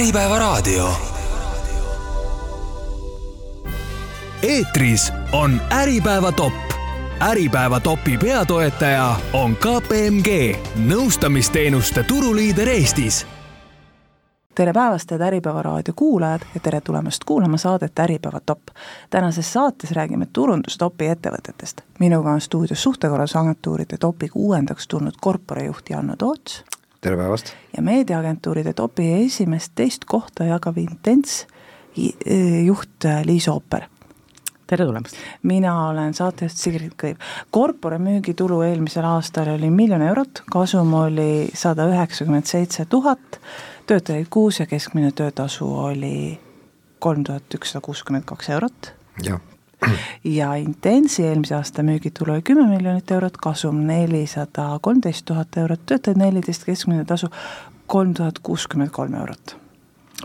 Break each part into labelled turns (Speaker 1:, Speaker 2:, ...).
Speaker 1: Äripäevaraadio. eetris on Äripäeva top. Äripäeva topi peatoetaja on KPMG, nõustamisteenuste turuliider Eestis
Speaker 2: tere päevast, head Äripäeva raadio kuulajad ja tere tulemast kuulama saadet Äripäeva top. tänases saates räägime turundustopi ettevõtetest. minuga on stuudios suhtekorraldusagentuuride topiga uuendaks tulnud korporajuht Janno Toots.
Speaker 3: Tere päevast!
Speaker 2: ja meediaagentuuride topi esimest, teist kohta jagav Intents juht Liis Ooper
Speaker 4: tere tulemast!
Speaker 2: mina olen saatejuht Sigrid Kõiv. Corpora müügitulu eelmisel aastal oli miljon eurot, kasum oli sada üheksakümmend seitse tuhat, töötajaid kuus ja keskmine töötasu oli kolm tuhat ükssada kuuskümmend kaks eurot.
Speaker 3: jah
Speaker 2: ja Intensi eelmise aasta müügitulu oli kümme miljonit eurot, kasum nelisada kolmteist tuhat eurot, töötajaid neliteist, keskmine tasu kolm tuhat kuuskümmend kolm eurot.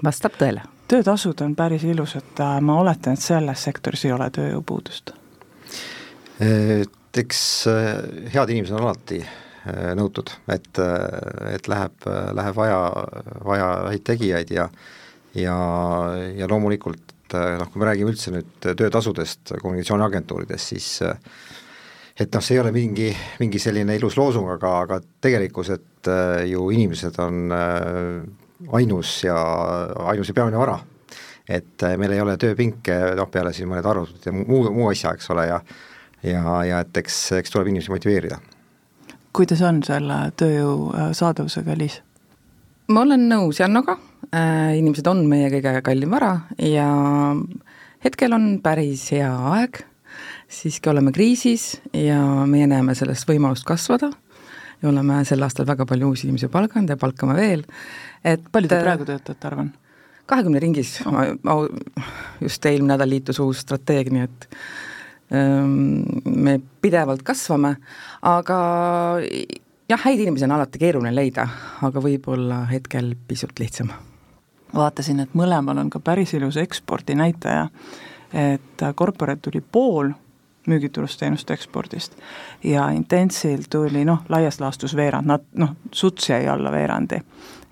Speaker 4: vastab tõele.
Speaker 2: töötasud on päris ilusad, ma oletan, et selles sektoris ei ole tööjõupuudust.
Speaker 3: eks äh, head inimesed on alati äh, nõutud, et, äh, et läheb, läheb vaja, vaja häid tegijaid ja ja, ja loomulikult noh, kui me räägime üldse nüüd töötasudest kommunikatsiooniagentuurides, siis et noh, see ei ole mingi, mingi selline ilus loosung, aga, aga tegelikkus, et ju inimesed on ainus ja, ainus ja peamine vara. et meil ei ole tööpinke, noh peale siis mõned arvutud ja muu, muu asja, eks ole, ja ja, ja et eks, eks tuleb inimesi motiveerida.
Speaker 2: kuidas on selle tööjõu äh, saadavusega, Liis?
Speaker 4: ma olen nõus Jannoga äh,, inimesed on meie kõige kallim vara ja hetkel on päris hea aeg, siiski oleme kriisis ja meie näeme sellest võimalust kasvada ja oleme sel aastal väga palju uusi inimesi palganud ja palkame veel, et
Speaker 2: palju te praegu töötate, arvan?
Speaker 4: kahekümne ringis oh., just eelmine nädal liitus uus strateegia, nii et me pidevalt kasvame, aga jah, häid inimesi on alati keeruline leida, aga võib-olla hetkel pisut lihtsam.
Speaker 2: Vaatasin, et mõlemal on ka päris ilus ekspordinäitaja, et Corporate tuli pool müügitulust teenuste ekspordist ja Intensil tuli noh, laias laastus veerand, nad noh, suts jäi alla veerandi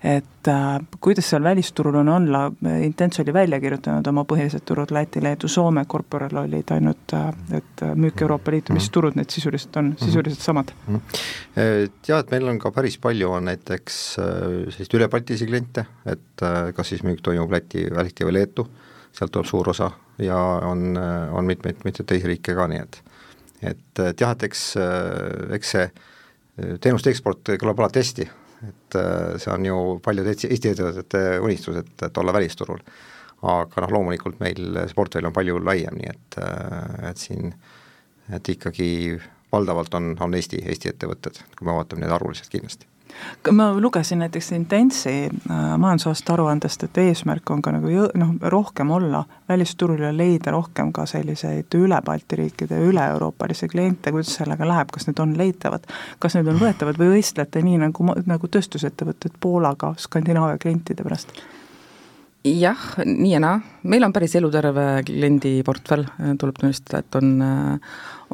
Speaker 2: et äh, kuidas seal välisturul on olla, Intens oli välja kirjutanud oma põhilised turud Läti, Leedu, Soome, Corporal olid ainult äh,, et müük Euroopa Liitu, mis mhm. turud need sisuliselt on, mhm. sisuliselt samad?
Speaker 3: Mhm. Jah, et meil on ka päris palju on näiteks äh, selliseid ülebaltilisi kliente, et äh, kas siis müük toimub Läti, Läti või Leetu, sealt tuleb suur osa ja on, äh, on mitmeid, mitmeid teisi riike ka, nii et et, et jah, et eks, eks see teenuste eksport kõlab alati hästi, et äh, see on ju paljude Eesti ettevõtete unistus, et, et olla välisturul. aga noh, loomulikult meil see portfell on palju laiem, nii et, äh, et siin, et ikkagi valdavalt on, on Eesti, Eesti ettevõtted, kui me vaatame neid arvuliselt kindlasti
Speaker 2: ma lugesin näiteks Intensi äh, majandusaasta aruandest, et eesmärk on ka nagu noh, rohkem olla välisturul ja leida rohkem ka selliseid üle Balti riikide, üle-euroopalisi kliente, kuidas sellega läheb, kas need on leitavad, kas need on võetavad või võistlete nii nagu, nagu tööstusettevõtted Poolaga Skandinaavia klientide pärast?
Speaker 4: jah, nii ja naa, meil on päris eluterve kliendiportfell, tuleb tunnistada, et on,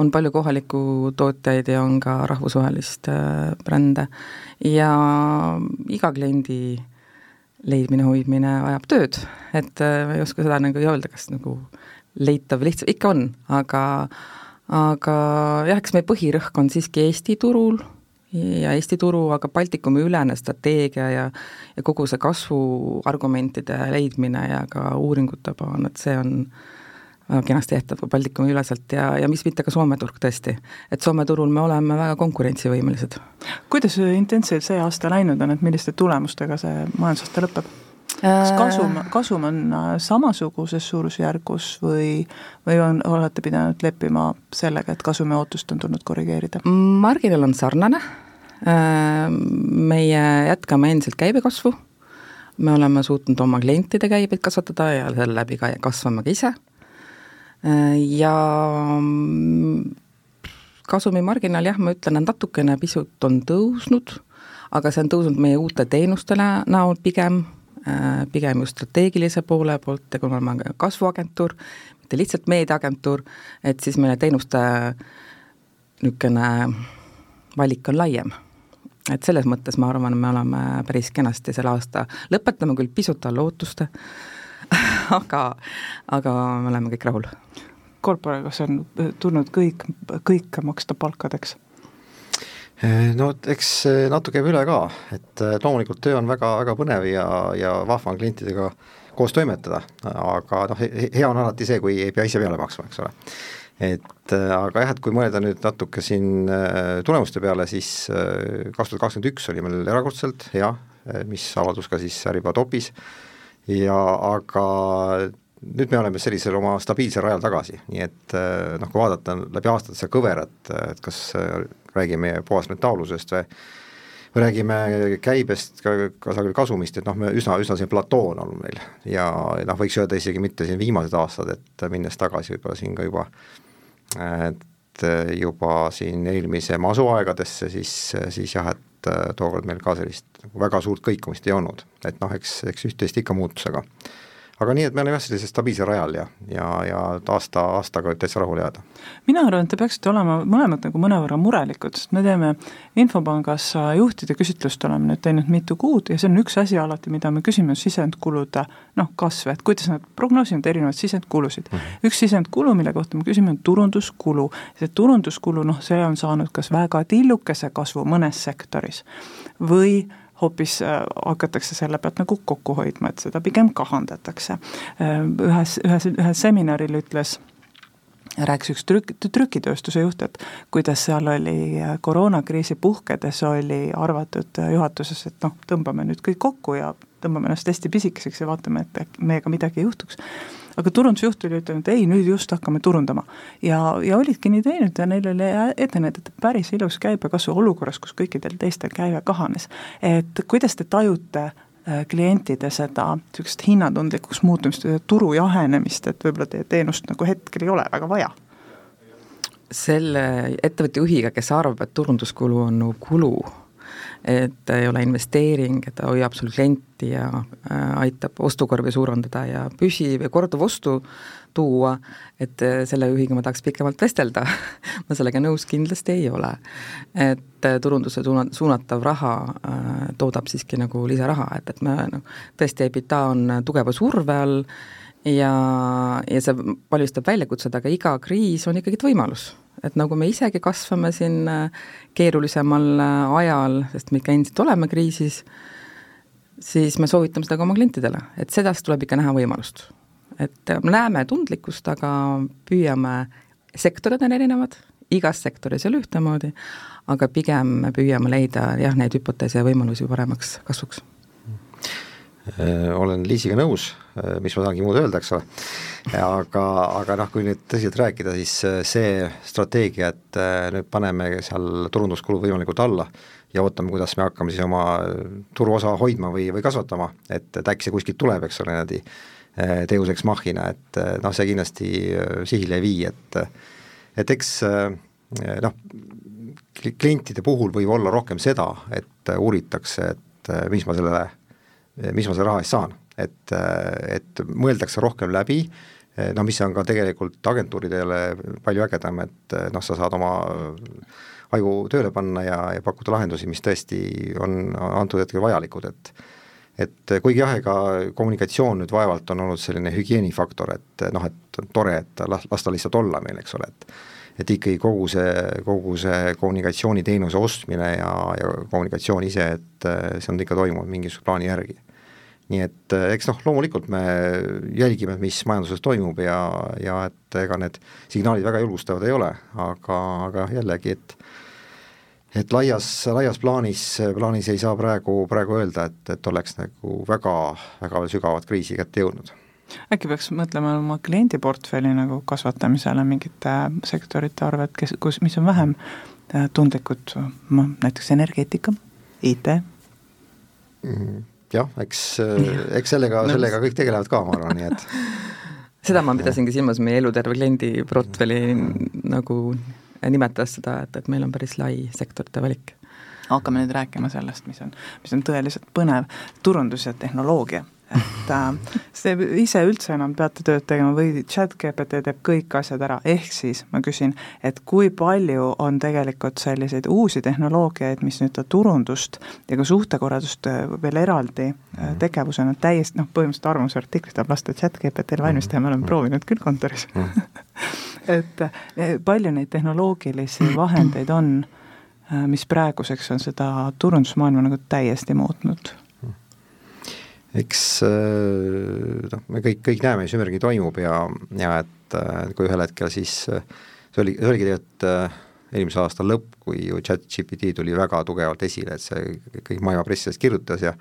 Speaker 4: on palju kohalikku tootjaid ja on ka rahvusvahelist äh, brände. Ja iga kliendi leidmine, hoidmine ajab tööd, et äh, ma ei oska seda nagu öelda, kas nagu leitav lihtsalt, ikka on, aga aga jah, eks meie põhirõhk on siiski Eesti turul ja Eesti turu, aga Baltikumi ülene strateegia ja ja kogu see kasvuargumentide leidmine ja ka uuringute plaan, et see on väga kenasti tehtav Baltikumi üleselt ja, ja mis mitte ka Soome turg tõesti. et Soome turul me oleme väga konkurentsivõimelised.
Speaker 2: kuidas intensiivselt see aasta läinud on, et milliste tulemustega see majandusaasta lõpeb? kas kasum, kasum on äh, samasuguses suurusjärgus või, või on, olete pidanud leppima sellega, et kasumi ootust on tulnud korrigeerida?
Speaker 4: marginal on sarnane, äh, meie jätkame endiselt käibekasvu, me oleme suutnud oma klientide käibeid kasvatada ja selle läbi ka kasvame ka ise äh, ja mm, kasumimarginaal jah, ma ütlen, et natukene pisut on tõusnud, aga see on tõusnud meie uute teenuste näol pigem Äh, pigem just strateegilise poole poolt kuna me oleme kasvuagentuur, mitte lihtsalt meediaagentuur, et siis meie teenuste niisugune valik on laiem. et selles mõttes ma arvan, me oleme päris kenasti selle aasta, lõpetame küll pisut alla ootuste aga, aga me oleme kõik rahul.
Speaker 2: Corpora, kas on tulnud kõik, kõike maksta palkadeks?
Speaker 3: no eks natuke käib üle ka, et loomulikult töö on väga, väga põnev ja, ja vahva on klientidega koos toimetada, aga noh, hea on alati see, kui ei pea ise peale maksma, eks ole et aga jah, et kui mõelda nüüd natuke siin tulemuste peale, siis kaks tuhat kakskümmend üks oli meil erakordselt hea, mis avaldus ka siis Äripäeva topis ja aga nüüd me oleme sellisel oma stabiilsel rajal tagasi, nii et eh, noh, kui vaadata läbi aastate seda kõverat, et kas eh, räägime puhasmetaallusest või või räägime käibest, kusagil kasumist, et noh, me üsna, üsna selline platoo on olnud meil. Ja noh, võiks öelda isegi mitte siin viimased aastad, et minnes tagasi võib-olla siin ka juba et juba siin eelmise masu aegadesse, siis, siis jah, et tookord meil ka sellist väga suurt kõikumist ei olnud, et noh, eks, eks üht-teist ikka muutus, aga aga nii, et me oleme jah, sellisel stabiilsel rajal ja, ja, ja aasta, aastaga täitsa rahule jääda.
Speaker 2: mina arvan, et te peaksite olema mõlemad nagu mõnevõrra murelikud, sest me teeme Infopangas juhtide küsitlust oleme nüüd teinud mitu kuud ja see on üks asi alati, mida me küsime, sisendkulude noh, kasv, et kuidas nad prognoosivad erinevaid sisendkulusid mm. -hmm. üks sisendkulu, mille kohta me küsime, on turunduskulu. see turunduskulu, noh, see on saanud kas väga tillukese kasvu mõnes sektoris või hoopis äh, hakatakse selle pealt nagu kokku hoidma, et seda pigem kahandatakse. Äh, ühes, ühes, ühel seminaril ütles rääkis üks trük-, trükitööstuse juht, et kuidas seal oli äh, koroonakriisi puhkedes oli arvatud juhatuses, et noh, tõmbame nüüd kõik kokku ja tõmbame ennast hästi pisikeseks ja vaatame, et meiega midagi ei juhtuks aga turundusjuht oli ütelnud, ei nüüd just hakkame turundama. ja, ja olidki nii teinud ja neil oli ette näidata päris ilus käibekasvu olukorras, kus kõikidel teistel käive kahanes. et kuidas te tajute äh, klientide seda niisugust hinnatundlikuks muutumist, turu jahenemist, et võib-olla teie teenust nagu hetkel ei ole väga vaja?
Speaker 4: selle ettevõtte juhiga, kes arvab, et turunduskulu on kulu, et ei ole investeering, et ta hoiab sul klienti ja äh, aitab ostukorvi suurendada ja püsi- või korduv ostu tuua, et äh, selle juhiga ma tahaks pikemalt vestelda ma sellega nõus kindlasti ei ole. et äh, turunduse suuna-, suunatav raha äh, toodab siiski nagu lisaraha, et, et me noh, tõesti, EBITDA on tugeva surve all ja, ja see valmistab väljakutsed, aga iga kriis on ikkagi võimalus et nagu me isegi kasvame siin äh, keerulisemal äh, ajal, sest me ikka endiselt oleme kriisis, siis me soovitame seda ka oma klientidele, et sedasi tuleb ikka näha võimalust. et äh, me näeme tundlikkust, aga püüame, sektorid on erinevad, igas sektoris ei ole ühtemoodi, aga pigem me püüame leida jah, neid hüpoteese ja võimalusi paremaks kasvuks
Speaker 3: olen Liisiga nõus, mis ma saangi muud öelda, eks ole, aga, aga noh, kui nüüd tõsiselt rääkida, siis see strateegia, et nüüd paneme seal turunduskulu võimalikult alla ja ootame, kuidas me hakkame siis oma turuosa hoidma või, või kasvatama, et, et äkki see kuskilt tuleb, eks ole, niimoodi deus ex machina, et noh, see kindlasti sihile ei vii, et et eks noh, klientide puhul võib olla rohkem seda, et uuritakse, et mis ma sellele mis ma selle raha eest saan, et, et mõeldakse rohkem läbi, no mis on ka tegelikult agentuuridele palju ägedam, et noh, sa saad oma aju tööle panna ja, ja pakkuda lahendusi, mis tõesti on antud hetkel vajalikud, et et kuigi jah, ega kommunikatsioon nüüd vaevalt on olnud selline hügieenifaktor, et noh, et tore, et las, las ta lihtsalt olla meil, eks ole, et et ikkagi kogu see, kogu see kommunikatsiooniteenuse ostmine ja, ja kommunikatsioon ise, et see on ikka toimunud mingisuguse plaani järgi nii et eh, eks noh, loomulikult me jälgime, mis majanduses toimub ja, ja et ega need signaalid väga julgustavad ei ole, aga, aga jällegi, et et laias, laias plaanis, plaanis ei saa praegu, praegu öelda, et, et oleks nagu väga, väga sügavat kriisi kätte jõudnud
Speaker 2: äkki peaks mõtlema oma kliendiportfelli nagu kasvatamisele mingite sektorite arvelt, kes, kus, mis on vähem eh, tundlikud, noh näiteks energeetika, IT
Speaker 3: mm. Jah, eks, eks sellega, sellega kõik tegelevad ka, ma arvan, nii et
Speaker 4: seda ma pidasingi silmas meie eluterve kliendi portfelli nagu nimetades seda, et, et meil on päris lai sektorite valik.
Speaker 2: Hakkame nüüd rääkima sellest, mis on, mis on tõeliselt põnev, turundus ja tehnoloogia. Et äh, see ise üldse enam peate tööd tegema või chat GPT teeb kõik asjad ära, ehk siis ma küsin, et kui palju on tegelikult selliseid uusi tehnoloogiaid, mis nüüd turundust ja ka suhtekorraldust äh, veel eraldi mm. tegevusena täiesti noh, põhimõtteliselt arvamusartikli saab lasta chat GPT-le valmis teha, me oleme mm. proovinud küll kontoris mm. et palju neid tehnoloogilisi vahendeid on, mis praeguseks on seda turundusmaailma nagu täiesti muutnud
Speaker 3: eks äh, noh, me kõik, kõik näeme, mis ümbergi toimub ja, ja et äh, kui ühel hetkel siis äh, see oli, see oligi tegelikult eelmise aasta lõpp, kui ju chat-GPT tuli väga tugevalt esile, et see kõik maailma press sellest kirjutas ja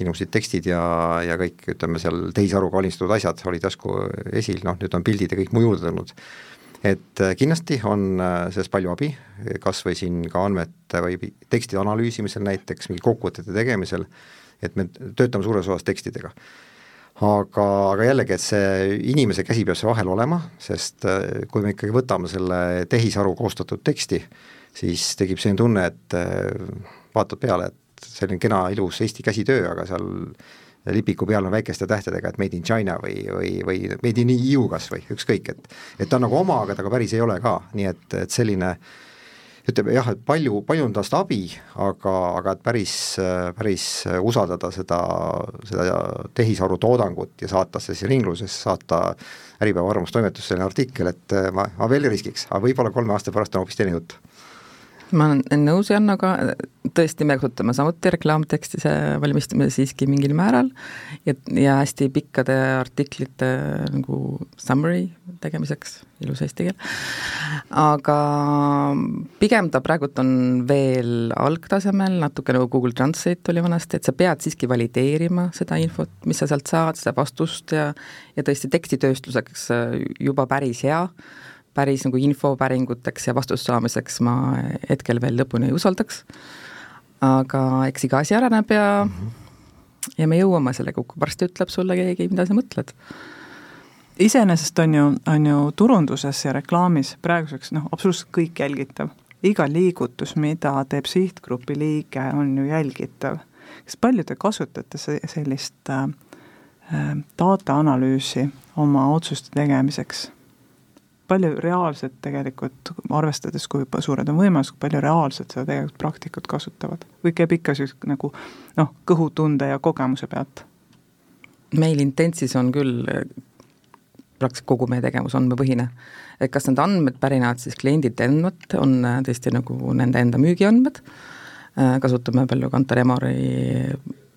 Speaker 3: ilmusid tekstid ja, ja kõik, ütleme seal tehisaruga valmistatud asjad olid järsku esil, noh nüüd on pildid ja kõik muu juurde tulnud. et kindlasti on sellest palju abi, kas või siin ka andmete või tekstide analüüsimisel näiteks, mingi kokkuvõtete tegemisel et me töötame suures osas tekstidega. aga, aga jällegi, et see inimese käsi peab seal vahel olema, sest äh, kui me ikkagi võtame selle tehisaru koostatud teksti, siis tekib selline tunne, et äh, vaatad peale, et selline kena ilus Eesti käsitöö, aga seal lipiku peal on väikeste tähtedega, et made in China või, või, või made in EU kas või ükskõik, et et ta on nagu oma, aga ta ka päris ei ole ka, nii et, et selline äh, ütleme jah, et palju, palju on tast abi, aga, aga et päris, päris usaldada seda, seda tehisaru toodangut ja saata see siis ringlusesse, saata Äripäeva arvamustoimetusse selline artikkel, et ma, ma veel riskiks, aga võib-olla kolme aasta pärast on hoopis teine jutt
Speaker 4: ma olen nõus Jannoga, tõesti, me kasutame samuti reklaamtekstide valmistamisel siiski mingil määral. Ja, ja hästi pikkade artiklite nagu summary tegemiseks, ilus eesti keel, aga pigem ta praegult on veel algtasemel, natuke nagu Google Translate oli vanasti, et sa pead siiski valideerima seda infot, mis sa sealt saad, seda vastust ja ja tõesti tekstitööstuseks juba päris hea päris nagu infopäringuteks ja vastust saamiseks ma hetkel veel lõpuni ei usaldaks, aga eks iga asi areneb ja mm, -hmm. ja me jõuame sellega, kui varsti ütleb sulle keegi, mida sa mõtled
Speaker 2: iseenesest on ju, on ju turunduses ja reklaamis praeguseks noh, absoluutselt kõik jälgitav. iga liigutus, mida teeb sihtgrupi liige, on ju jälgitav. kas palju te kasutate sellist äh, äh, data analüüsi oma otsuste tegemiseks? Palju reaalselt tegelikult, arvestades, kui suured on võimalused, kui palju reaalselt seda tegelikult praktikud kasutavad? või käib ikka siis nagu noh, kõhutunde ja kogemuse pealt?
Speaker 4: meil Intentsis on küll praktiliselt kogu meie tegevus andmepõhine. et kas need andmed pärinevad siis kliendid endalt, on tõesti nagu nende enda müügiandmed, kasutame palju Kantar Emori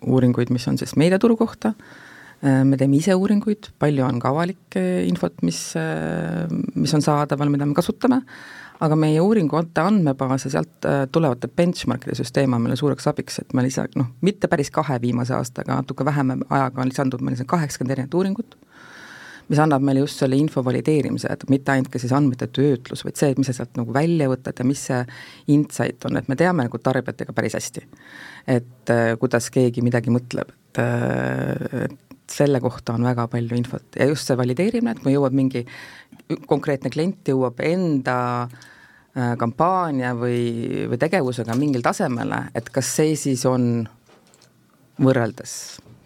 Speaker 4: uuringuid, mis on siis meediaturu kohta Äh, me teeme ise uuringuid, palju on ka avalikke infot, mis, äh, mis on saadaval, mida me kasutame, aga meie uuringute andmebaas ja sealt äh, tulevate benchmarkide süsteem on meile suureks abiks, et me lisa-, noh, mitte päris kahe viimase aastaga, natuke vähema ajaga on lisandunud meil kaheksakümmend erinevat uuringut, mis annab meile just selle info valideerimise, et mitte ainult ka siis andmete töötlus, vaid see, et mis sa sealt nagu välja võtad ja mis see insight on, et me teame nagu tarbijatega päris hästi. et äh, kuidas keegi midagi mõtleb, et äh, selle kohta on väga palju infot ja just see valideerimine, et kui jõuab mingi konkreetne klient jõuab enda äh, kampaania või, või tegevusega mingil tasemele, et kas see siis on võrreldes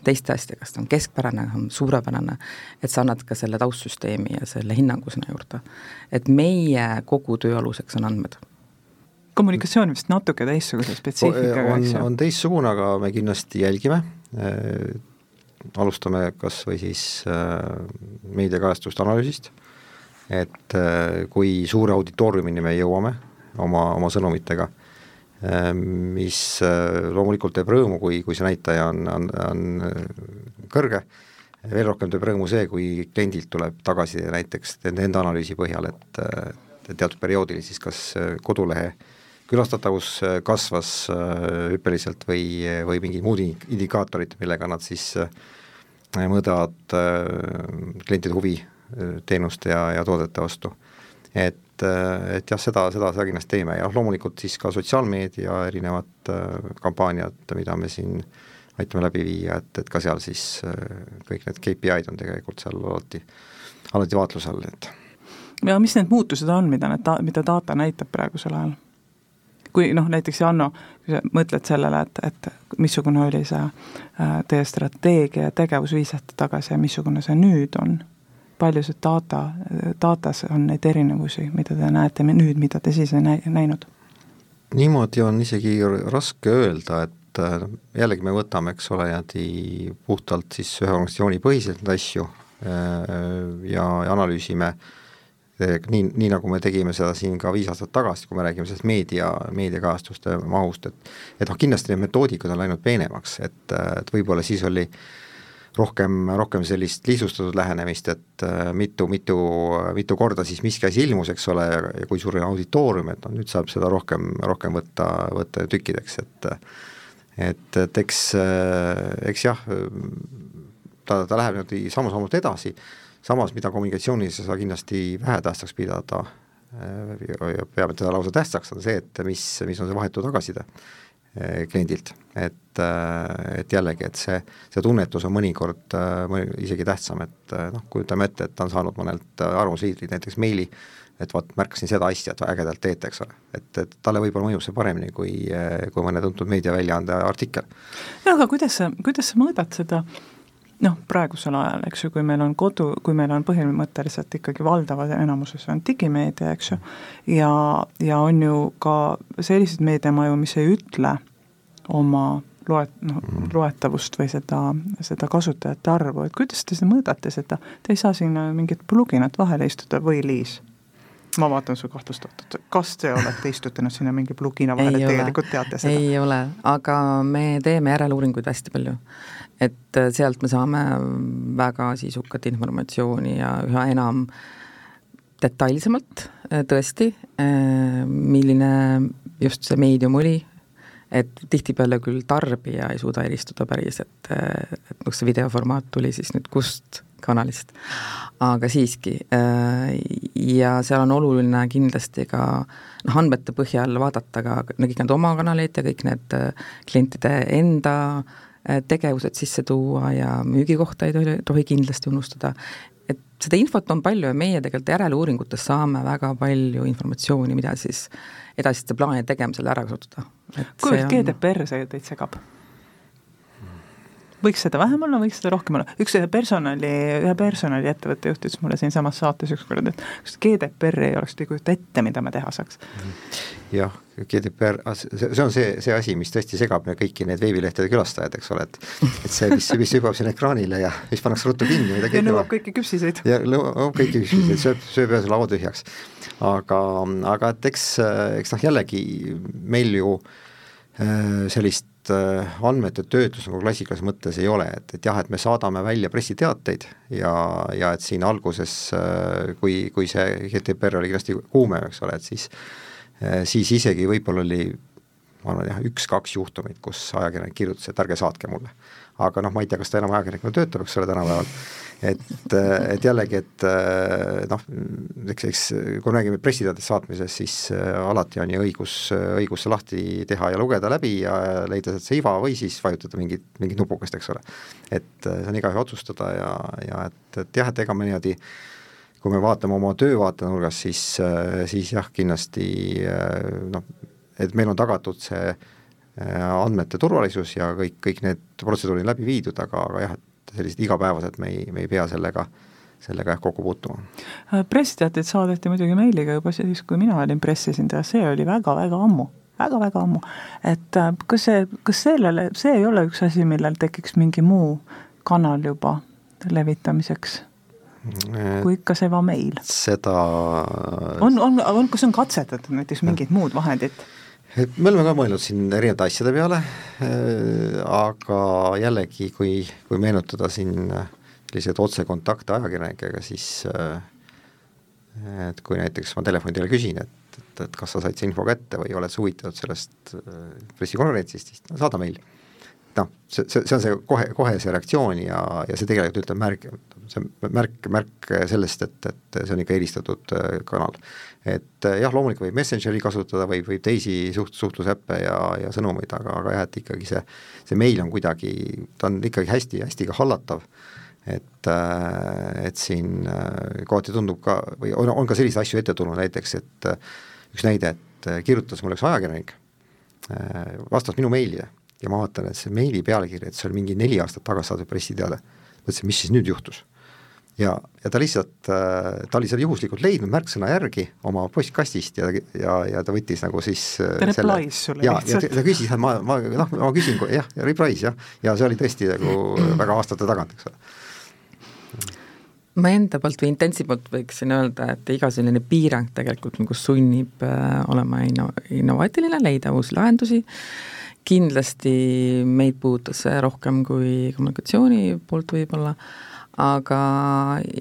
Speaker 4: teiste asjadega, kas ta on keskpärane, on suurepärane, et sa annad ka selle taustsüsteemi ja selle hinnangu sinna juurde. et meie kogu töö aluseks on andmed
Speaker 2: kommunikatsioon vist natuke teistsuguse spetsiifikaga,
Speaker 3: eks ju? on teistsugune, aga me kindlasti jälgime alustame kas või siis äh, meediakajastuste analüüsist, et äh, kui suure auditooriumini me jõuame oma, oma sõnumitega, äh, mis loomulikult teeb rõõmu, kui, kui see näitaja on, on, on kõrge, veel rohkem teeb rõõmu see, kui kliendilt tuleb tagasiside näiteks nende analüüsi põhjal, et teatud perioodil siis kas kodulehe külastatavus kasvas hüppeliselt või, või mingid muud indikaatorid, millega nad siis äh, mõõdavad äh, klientide huvi äh, teenuste ja, ja toodete vastu. et, äh, et jah, seda, seda, seda kindlasti teeme ja loomulikult siis ka sotsiaalmeedia erinevad kampaaniad, mida me siin aitame läbi viia, et, et ka seal siis kõik need KPI-d on tegelikult seal alati, alati vaatluse all, et
Speaker 2: ja mis need muutused on, mida need, mida data näitab praegusel ajal? Kui noh, näiteks Janno kui sa mõtled sellele, et, et missugune oli see äh, teie strateegia ja tegevusviis aastat tagasi ja missugune see nüüd on, palju see data, datas on neid erinevusi, mida te näete nüüd, mida te siis ei näi-, näinud?
Speaker 3: niimoodi on isegi raske öelda, et äh, jällegi me võtame, eks ole, niimoodi puhtalt siis ühe organisatsiooni põhiselt neid asju äh, ja, ja analüüsime äh, nii, nii nagu me tegime seda siin ka viis aastat tagasi, kui me räägime sellest meedia, meediakajastuste mahust, et et noh, kindlasti need metoodikad on läinud peenemaks, et, et võib-olla siis oli rohkem, rohkem sellist lihtsustatud lähenemist, et äh, mitu, mitu, mitu korda siis miski asi ilmus, eks ole, ja kui suur on auditoorium, et noh, nüüd saab seda rohkem, rohkem võtta, võtta tükkideks, et et, et eks, eks jah, ta, ta läheb niimoodi sammu-sammult edasi samas, mida kommunikatsioonis ei saa kindlasti vähetähtsaks pidada äh, peame teda lausa tähtsaks, on see, et mis, mis on see vahetu tagasiside äh, kliendilt, et, äh, et jällegi, et see, see tunnetus on mõnikord mõni, isegi tähtsam, et noh, kujutame ette, et ta on saanud mõnelt arvamusliidrilt näiteks meili, et vot märkasin seda asja, et ägedalt teete, eks ole. et, et talle võib-olla mõjub see paremini kui, kui mõne tuntud meediaväljaande artikkel.
Speaker 2: jah, aga kuidas sa, kuidas sa mõõdad seda noh, praegusel ajal, eks ju, kui meil on kodu, kui meil on põhimõtteliselt ikkagi valdava enamuses on digimeedia, eks ju, ja, ja on ju ka selliseid meediamaju, mis ei ütle oma loet-, noh, mm. loetavust või seda, seda kasutajate arvu, et kuidas te seda mõõdate, seda, te ei saa sinna mingit pluginat vahele istuda või Liis? ma vaatan su kahtlustatult, kas te olete istutanud sinna mingi plugina vahele, tegelikult teate seda?
Speaker 4: ei ole, aga me teeme järeluuringuid hästi palju et äh, sealt me saame väga sisukat informatsiooni ja üha enam detailsemalt äh, tõesti, äh, milline just see meedium oli, et tihtipeale küll tarbija ei suuda eristada päris, et, et noh, see videoformaat tuli siis nüüd kust kanalist, aga siiski, ja seal on oluline kindlasti ka noh, andmete põhjal vaadata ka kõik need oma kanaleid ja kõik need klientide enda Äh, tegevused sisse tuua ja müügikohta ei tohi, tohi kindlasti unustada. et seda infot on palju ja meie tegelikult järeluuringutes saame väga palju informatsiooni, mida siis edasiste plaanide tegemisel ära kasutada.
Speaker 2: kuivõrd GDPR see teid segab? Võiks seda vähem olla, võiks seda rohkem olla, üks personali, ühe personaliettevõtte juht ütles mulle siinsamas saates ükskord, et kas GDPR ei oleks, te ei kujuta ette, mida me teha saaks.
Speaker 3: jah, GDPR, ah, see on see, see asi, mis tõesti segab kõiki need veebilehtede külastajad, eks ole, et et see, mis, mis hüppab sinna ekraanile ja mis pannakse ruttu kinni,
Speaker 2: ja nõuab kõiki küpsiseid.
Speaker 3: ja nõuab kõiki küpsiseid, sööb, sööb ühe selle laua tühjaks. aga, aga et eks, eks noh, jällegi meil ju äh, sellist Äh, andmete töötlus nagu klassikalises mõttes ei ole, et, et jah, et me saadame välja pressiteateid ja, ja et siin alguses, äh, kui, kui see GDPR oli kindlasti kuumev, eks ole, et siis äh, siis isegi võib-olla oli ma arvan jah, üks-kaks juhtumit, kus ajakirjanik kirjutas, et ärge saatke mulle. Aga noh, ma ei tea, kas ta enam ajakirjanikuna töötab, eks ole, tänapäeval et, et jällegi, et noh, eks, eks kui me räägime pressiteadete saatmisest, siis äh, alati on ju õigus, õigus see lahti teha ja lugeda läbi ja leida sealt see iva või siis vajutada mingit, mingit nupukest, eks ole. et äh, see on igaühe otsustada ja, ja et, et jah, et ega me niimoodi kui me vaatame oma töövaatenurgast, siis, äh, siis jah, kindlasti noh, et meil on tagatud see andmete turvalisus ja kõik, kõik need protseduurid läbi viidud, aga, aga jah, et sellised igapäevased, me ei, me ei pea sellega sellega jah kokku puutuma.
Speaker 2: Äh, pressiteateid saadeti muidugi meiliga juba siis, kui mina olin pressiesindaja, see oli väga-väga ammu väga-väga ammu. et äh, kas see, kas sellele, see ei ole üks asi, millel tekiks mingi muu kanal juba levitamiseks? kui ikka see Vameil?
Speaker 3: seda
Speaker 2: on, on, on, kas on katsetatud näiteks mingit muud vahendit?
Speaker 3: Me oleme ka mõelnud siin erinevate asjade peale, äh, aga jällegi, kui, kui meenutada siin selliseid otsekontakte ajakirjanikega, siis äh, et kui näiteks ma telefoni teel küsin, et, et, et kas sa said see info kätte või oled sa huvitatud sellest äh, pressikonverentsist, siis no, saada meili. noh, see, see, see on see kohe, kohe see reaktsioon ja, ja see tegelikult ütleb märk, see märk, märk sellest, et, et see on ikka eelistatud kanal et eh, jah, loomulikult võib Messengeri kasutada, võib, võib teisi suht-, suhtlusäppe ja, ja sõnumeid, aga, aga jah, et ikkagi see, see meil on kuidagi, ta on ikkagi hästi, hästi ka hallatav, et, eh, et siin eh, kohati tundub ka, või on, on ka selliseid asju ette tulnud näiteks, et üks näide, et kirjutas mulle üks ajakirjanik vastas minu meilile ja ma vaatan, et see meili pealkiri, et see oli mingi neli aastat tagasi saadud pressiteade. mõtlesin, mis siis nüüd juhtus ja, ja ta lihtsalt, äh, ta oli seal juhuslikult leidnud märksõna järgi oma postkastist ja, ja, ja ta võttis nagu siis
Speaker 2: äh, ta replies sulle
Speaker 3: ja, lihtsalt. ja ta küsis, ma, ma noh, ma küsin, jah, replies jah, ja see oli tõesti nagu väga aastate tagant, eks ole.
Speaker 4: Ma enda poolt või Intensi poolt võiksin öelda, et iga selline piirang tegelikult nagu sunnib äh, olema inno-, innovaatiline, leida uusi lahendusi, kindlasti meid puudutas see rohkem kui kommunikatsiooni poolt võib-olla aga,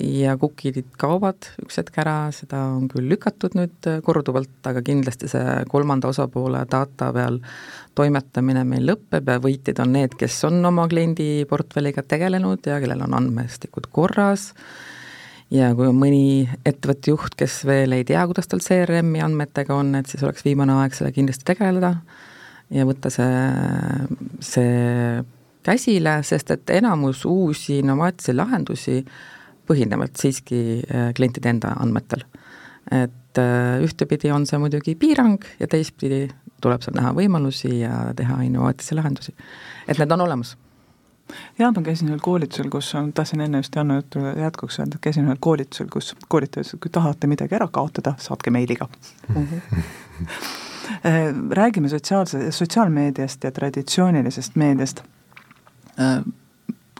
Speaker 4: ja kukid kaovad üks hetk ära, seda on küll lükatud nüüd korduvalt, aga kindlasti see kolmanda osapoole data peal toimetamine meil lõpeb ja võitjad on need, kes on oma kliendiportfelliga tegelenud ja kellel on andmestikud korras, ja kui on mõni ettevõtte juht, kes veel ei tea, kuidas tal CRM-i andmetega on, et siis oleks viimane aeg sellega kindlasti tegeleda ja võtta see, see käsile, sest et enamus uusi innovaatilisi lahendusi põhinevad siiski äh, klientide enda andmetel. et äh, ühtepidi on see muidugi piirang ja teistpidi tuleb seal näha võimalusi ja teha innovaatilisi lahendusi. et need on olemas
Speaker 2: jah, ma käisin ühel koolitusel, kus on, tahtsin enne just Janno juttu jätkuks öelda, käisin ühel koolitusel, kus koolitaja ütles, et kui tahate midagi ära kaotada, saatke meiliga mm. -hmm. räägime sotsiaalse, sotsiaalmeediast ja traditsioonilisest meediast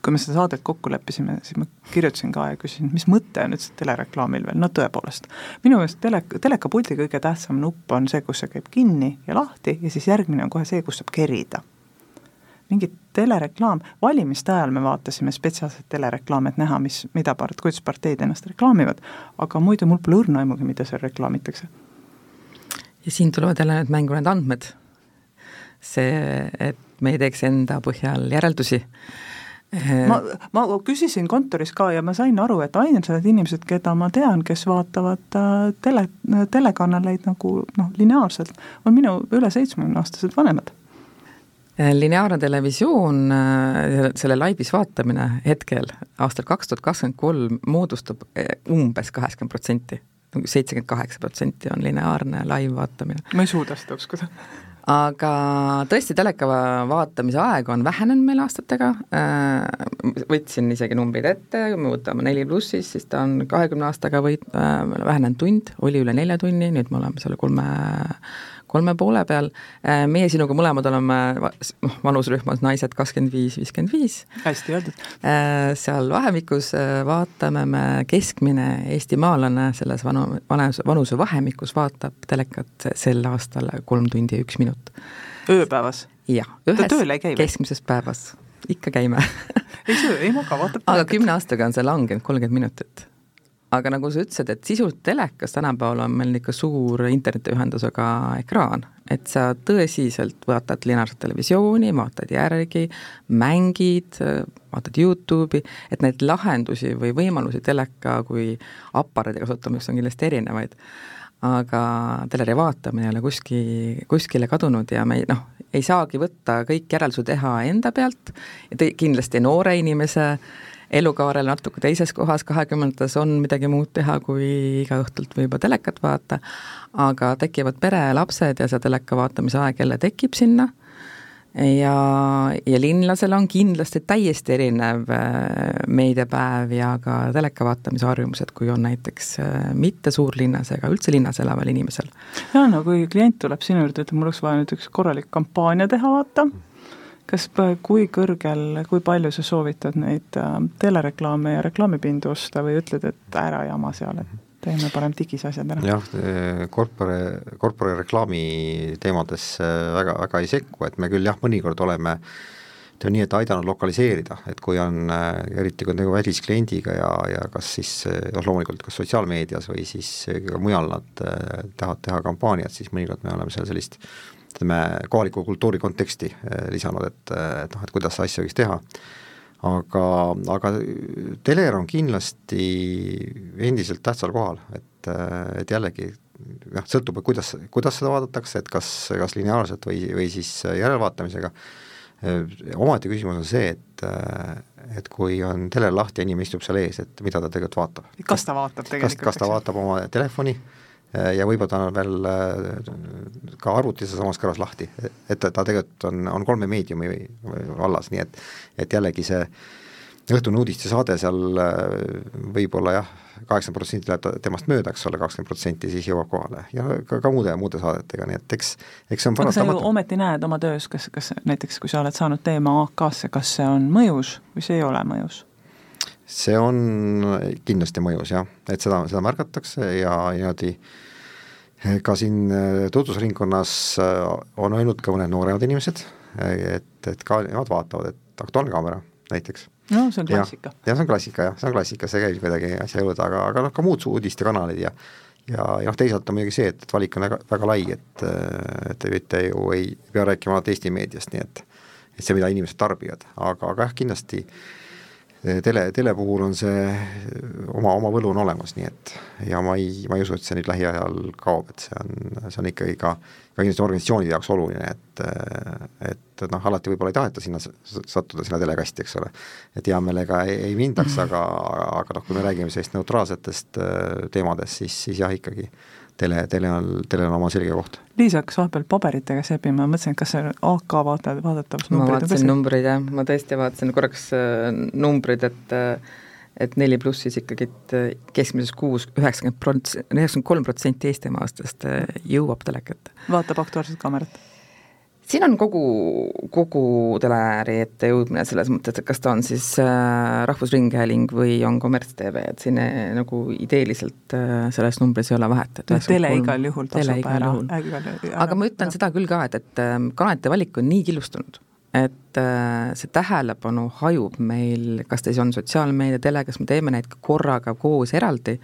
Speaker 2: kui me seda saadet kokku leppisime, siis ma kirjutasin ka ja küsisin, mis mõte on üldse telereklaamil veel, no tõepoolest. minu meelest tele, telekapuldi kõige tähtsam nupp on see, kus see käib kinni ja lahti ja siis järgmine on kohe see, kus saab kerida. mingi telereklaam, valimiste ajal me vaatasime spetsiaalset telereklaami, et näha, mis, mida part-, kuidas parteid ennast reklaamivad, aga muidu mul pole õrna aimugi, mida seal reklaamitakse.
Speaker 4: ja siin tulevad jälle need mängu need andmed see, et me ei teeks enda põhjal järeldusi.
Speaker 2: ma, ma küsisin kontoris ka ja ma sain aru, et ainsad inimesed, keda ma tean, kes vaatavad äh, tele, telekanaleid nagu noh, lineaarselt, on minu üle seitsmekümne-aastased vanemad
Speaker 4: lineaarne televisioon, äh, selle laibis vaatamine hetkel aastal kaks tuhat kakskümmend kolm moodustab äh, umbes kaheksakümmend protsenti, seitsekümmend kaheksa protsenti on lineaarne live vaatamine.
Speaker 2: ma ei suuda seda uskuda
Speaker 4: aga tõesti, teleka vaatamise aeg on vähenenud meil aastatega, äh, võtsin isegi numbrid ette, kui me võtame neli plussis, siis ta on kahekümne aastaga võit-, äh, vähenenud tund, oli üle nelja tunni, nüüd me oleme selle kolme kolme poole peal, äh, meie sinuga mõlemad oleme noh, vanusrühmas naised kakskümmend viis, viiskümmend viis.
Speaker 2: hästi öeldud.
Speaker 4: Äh, seal vahemikus äh, vaatame me, keskmine eestimaalane selles vanu, vanes, vanusevahemikus vaatab telekat sel aastal kolm tundi ja üks minut.
Speaker 2: ööpäevas?
Speaker 4: jah, ühes keskmises päevas, ikka käime
Speaker 2: ei söö, ei maga, vaatab
Speaker 4: aga kümne aastaga on see langenud kolmkümmend minutit aga nagu sa ütlesid, et sisult telekas tänapäeval on meil ikka suur internetiühendusega ekraan, et sa tõsiselt vaatad lineaarset televisiooni, vaatad järgi, mängid, vaatad Youtube'i, et neid lahendusi või võimalusi teleka kui aparaadi kasutamiseks on kindlasti erinevaid. aga teleri vaatamine ei ole kuski, kuskile kadunud ja me ei noh, ei saagi võtta kõik järeldused teha enda pealt ja te, kindlasti noore inimese elukaarel natuke teises kohas, kahekümnendates on midagi muud teha, kui iga õhtult või juba telekat vaata, aga tekivad pere, lapsed ja see teleka vaatamise aeg jälle tekib sinna ja, ja linlasel on kindlasti täiesti erinev äh, meediapäev ja ka teleka vaatamise harjumused, kui on näiteks äh, mitte suurlinnas ega üldse linnas elaval inimesel.
Speaker 2: jaa, no kui klient tuleb sinu juurde, ütleb, mul oleks vaja nüüd üks korralik kampaania teha, vaata mm, kas, kui kõrgel, kui palju sa soovitad neid äh, telereklaame ja reklaamipindu osta või ütled, et ära jama seal, et teeme parem digis asjad ära?
Speaker 3: jah, korpore, korpore reklaami teemadesse väga, väga ei sekku, et me küll jah, mõnikord oleme ütleme nii, et aidanud lokaliseerida, et kui on, äh, eriti kui on nagu väliskliendiga ja, ja kas siis noh, loomulikult kas sotsiaalmeedias või siis ka mujal nad äh, tahavad teha kampaaniat, siis mõnikord me oleme seal sellist ütleme, kohaliku kultuuri konteksti eh, lisanud, et, et noh, et kuidas asja võiks teha. aga, aga teler on kindlasti endiselt tähtsal kohal, et, et jällegi jah, sõltub, et kuidas, kuidas seda vaadatakse, et kas, kas lineaarselt või, või siis järelvaatamisega, omaette küsimus on see, et et kui on teler lahti ja inimene istub seal ees, et mida ta tegelikult vaatab.
Speaker 2: kas ta vaatab tegelikult?
Speaker 3: kas, kas ta vaatab oma telefoni ja võib-olla ta on veel ka arvutis samas kõrvas lahti, et ta tegelikult on, on kolme meediumi vallas, nii et et jällegi see õhtune uudistesaade seal võib-olla jah, kaheksakümmend protsenti läheb temast mööda, eks ole, kakskümmend protsenti siis jõuab kohale ja ka, ka muude, muude saadetega, nii et eks, eks see on
Speaker 2: aga sa ju ometi näed oma töös, kas, kas näiteks, kui sa oled saanud teema AK-sse, kas see on mõjus või see ei ole mõjus?
Speaker 3: See on kindlasti mõjus jah, et seda, seda märgatakse ja niimoodi ka siin tutvusringkonnas on öelnud ka mõned nooremad inimesed, et, et ka nemad vaatavad, et Aktuaalne Kaamera näiteks
Speaker 2: no see on klassika.
Speaker 3: jah, see on klassika jah, see on klassika, see käib kuidagi asja juurde, aga, aga noh, ka muud uudistekanalid ja ja, ja noh, teisalt on muidugi see, et, et valik on väga, väga lai, et, et te võite ju, ei pea rääkima ainult Eesti meediast, nii et et see, mida inimesed tarbivad, aga, aga jah, kindlasti tele, tele puhul on see oma, oma võlu on olemas, nii et ja ma ei, ma ei usu, et see nüüd lähiajal kaob, et see on, see on ikkagi ka ka kindlasti organisatsioonide jaoks oluline, et et noh, alati võib-olla ei taheta sinna sattuda, sinna telekasti, eks ole. et hea meelega ei, ei mindaks -hmm. aga, aga noh, kui me räägime sellist neutraalsetest äh, teemadest, siis, siis jah, ikkagi tele, tele on, telel on oma selge koht.
Speaker 2: Liis hakkas vahepeal paberitega sebima, mõtlesin, et kas see AK vaata, vaadatavus
Speaker 4: ma vaatasin numbreid jah, ma tõesti vaatasin korraks äh, numbrid, et äh, et neli pluss siis ikkagi keskmises kuus üheksakümmend prots-, üheksakümmend kolm protsenti Eestimaastest äh, jõuab telekat.
Speaker 2: vaatab Aktuaalset Kaamerat?
Speaker 4: Siin on kogu, kogu teleääri ette jõudmine selles mõttes, et kas ta on siis äh, Rahvusringhääling või on Kommerts-TV, et siin äh, nagu ideeliselt äh, selles numbris ei ole vahet, et
Speaker 2: no, tele igal juhul tasub ära.
Speaker 4: aga ma ütlen ja. seda küll ka, et, et äh, kanalite valik on nii killustunud et see tähelepanu hajub meil, kas ta siis on sotsiaalmeedia, tele, kas me teeme neid korraga koos eraldi,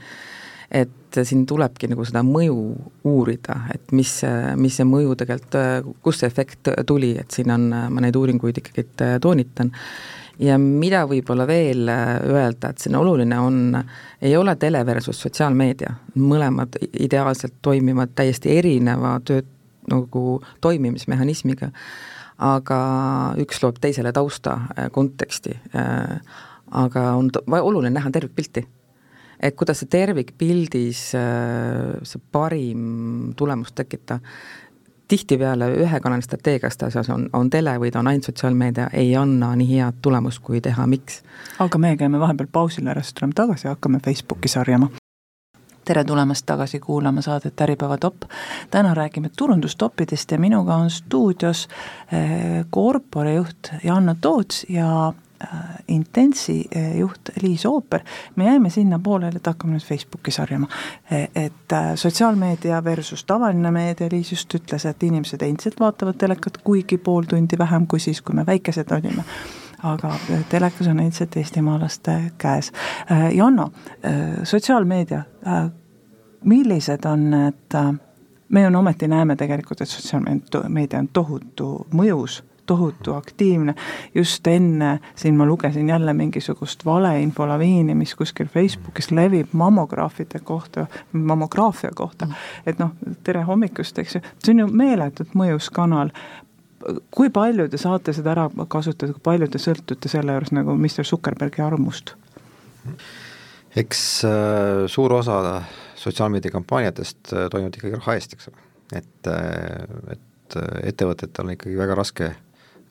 Speaker 4: et siin tulebki nagu seda mõju uurida, et mis, mis see mõju tegelikult, kust see efekt tuli, et siin on, ma neid uuringuid ikkagi toonitan, ja mida võib-olla veel öelda, et siin oluline on, ei ole tele versus sotsiaalmeedia, mõlemad ideaalselt toimivad täiesti erineva töö, nagu toimimismehhanismiga aga üks loob teisele tausta, äh, konteksti, äh, aga on oluline näha tervikpilti. Et kuidas see tervikpildis äh, see parim tulemust tekitada, tihtipeale ühekanalise strateegiast asjas on, on tele või ta on ainult sotsiaalmeedia, ei anna nii head tulemust, kui teha, miks.
Speaker 2: aga me käime vahepeal pausile ära, siis tuleme tagasi ja hakkame Facebooki sarjama tere tulemast tagasi kuulama saadet Äripäeva top. täna räägime turundustoppidest ja minuga on stuudios Corpore eh, juht Janno Toots ja Intensi eh, juht Liis Ooper, me jäime sinna pooleli, et hakkame nüüd Facebooki sarjama. et sotsiaalmeedia versus tavaline meedia, Liis just ütles, et inimesed endiselt vaatavad telekat, kuigi pool tundi vähem kui siis, kui me väikesed olime aga telekas on endiselt eestimaalaste käes. Janno, sotsiaalmeedia, millised on need, me ju ometi näeme tegelikult, et sotsiaalmeedia on tohutu mõjus tohutu aktiivne, just enne siin ma lugesin jälle mingisugust valeinfolaviini, mis kuskil Facebookis levib mammograafide kohta, mammograafia kohta, et noh, tere hommikust, eks ju, see on ju meeletult mõjus kanal, kui palju te saate seda ära kasutada, kui palju te sõltute selle juures nagu Mr Zuckerbergi armust?
Speaker 3: eks äh, suur osa sotsiaalmeedia kampaaniatest äh, toimuvad ikkagi raha eest, eks ole, et, äh, et äh, ettevõtetel on ikkagi väga raske äh,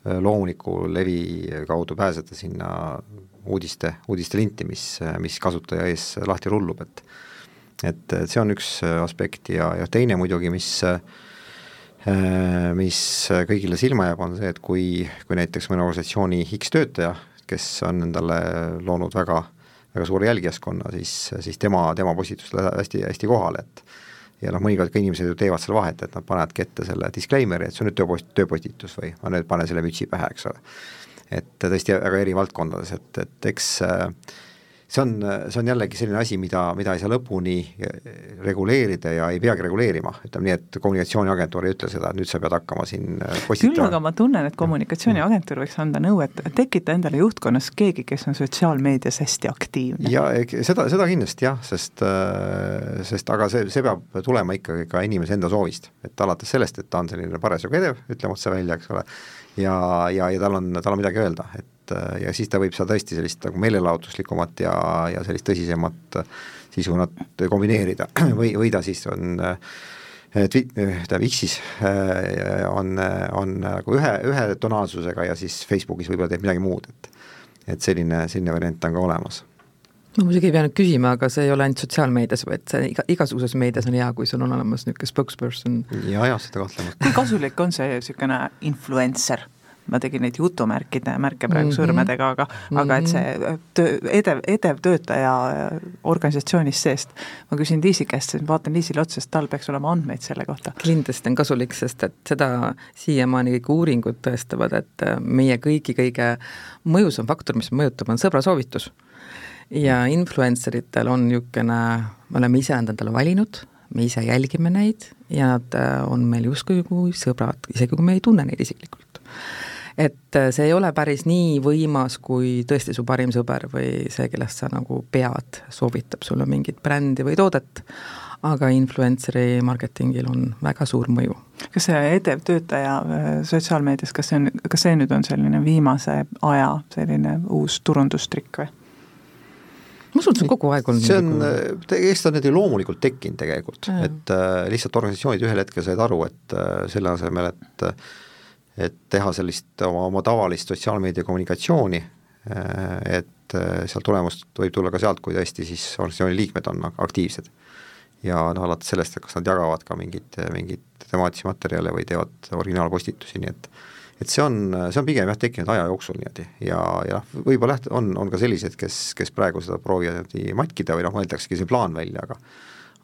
Speaker 3: loomuliku levi kaudu pääseda sinna uudiste, uudistelinti, mis, mis kasutaja ees lahti rullub, et, et see on üks aspekt ja, ja teine muidugi, mis äh, mis kõigile silma jääb, on see, et kui, kui näiteks mõne organisatsiooni X töötaja, kes on endale loonud väga, väga suure jälgijaskonna, siis, siis tema, tema postitus läheb hästi, hästi kohale, et ja noh, mõnikord ka inimesed ju teevad seal vahet, et nad panevadki ette selle disclaimer'i, et see on nüüd tööpost-, tööpostitus või ma nüüd panen selle mütsi pähe, eks ole. et tõesti väga eri valdkondades, et, et eks äh, see on, see on jällegi selline asi, mida, mida ei saa lõpuni reguleerida ja ei peagi reguleerima, ütleme nii, et kommunikatsiooniagentuur ei ütle seda, et nüüd sa pead hakkama siin
Speaker 2: postitama. küll aga ma tunnen, et kommunikatsiooniagentuur võiks anda nõu, et tekita endale juhtkonnas keegi, kes on sotsiaalmeedias hästi aktiivne.
Speaker 3: ja seda, seda kindlasti jah, sest, sest aga see, see peab tulema ikkagi ka inimese enda soovist, et alates sellest, et ta on selline parasjagu edev, ütleme otse välja, eks ole, ja, ja, ja tal on, tal on midagi öelda, et et ja siis ta võib seal tõesti sellist nagu meelelahutuslikumat ja, ja sellist tõsisemat sisu nad kombineerida või, või ta siis on tähendab X-is on, on nagu ühe, ühe tonaalsusega ja siis Facebookis võib-olla teeb midagi muud, et et selline, selline variant on ka olemas
Speaker 4: ma muidugi ei pea nüüd küsima, aga see ei ole ainult sotsiaalmeedias, vaid see iga, igasuguses meedias on hea, kui sul on olemas niisugune spokesperson.
Speaker 3: ja, ja seda kahtlemata.
Speaker 2: kui kasulik on see niisugune influencer? Ma tegin neid jutumärkide märke praegu mm -hmm. sõrmedega, aga mm, -hmm. aga et see mhm. töö, edev, edev töötaja organisatsioonis seest, ma küsin Liisi käest, vaatan Liisile otsa, sest tal peaks olema andmeid selle kohta.
Speaker 4: kindlasti on kasulik, sest et seda siiamaani kõik uuringud tõestavad, et meie kõigi kõige mõjusam faktor, mis mõjutab, on sõbra soovitus. ja influencer itel on niisugune, me oleme ise endale valinud, me ise jälgime neid ja nad on meil justkui kui sõbrad, isegi kui me ei tunne neid isiklikult et äh, see ei ole päris nii võimas, kui tõesti su parim sõber või see, kellest sa nagu pead, soovitab sulle mingit brändi või toodet, aga influencer'i marketingil on väga suur mõju.
Speaker 2: kas see edev töötaja äh, sotsiaalmeedias, kas see on, kas see nüüd on selline viimase aja selline uus turundustrikk või?
Speaker 4: ma usun, et see on kogu aeg olnud
Speaker 3: see on, eks ta nüüd ju loomulikult tekkinud tegelikult, et äh, lihtsalt organisatsioonid ühel hetkel said aru, et äh, selle asemel, et äh, et teha sellist oma, oma tavalist sotsiaalmeedia kommunikatsiooni, äh, et äh, seal tulemust võib tulla ka sealt, kui tõesti siis organisatsiooni liikmed on aktiivsed. ja noh, alates sellest, et kas nad jagavad ka mingeid, mingeid temaatilisi materjale või teevad originaalpostitusi, nii et et see on, see on pigem jah, tekkinud aja jooksul niimoodi ja, ja noh, võib-olla jah, on, on ka sellised, kes, kes praegu seda proovivad matkida või noh, mõeldaksegi see plaan välja, aga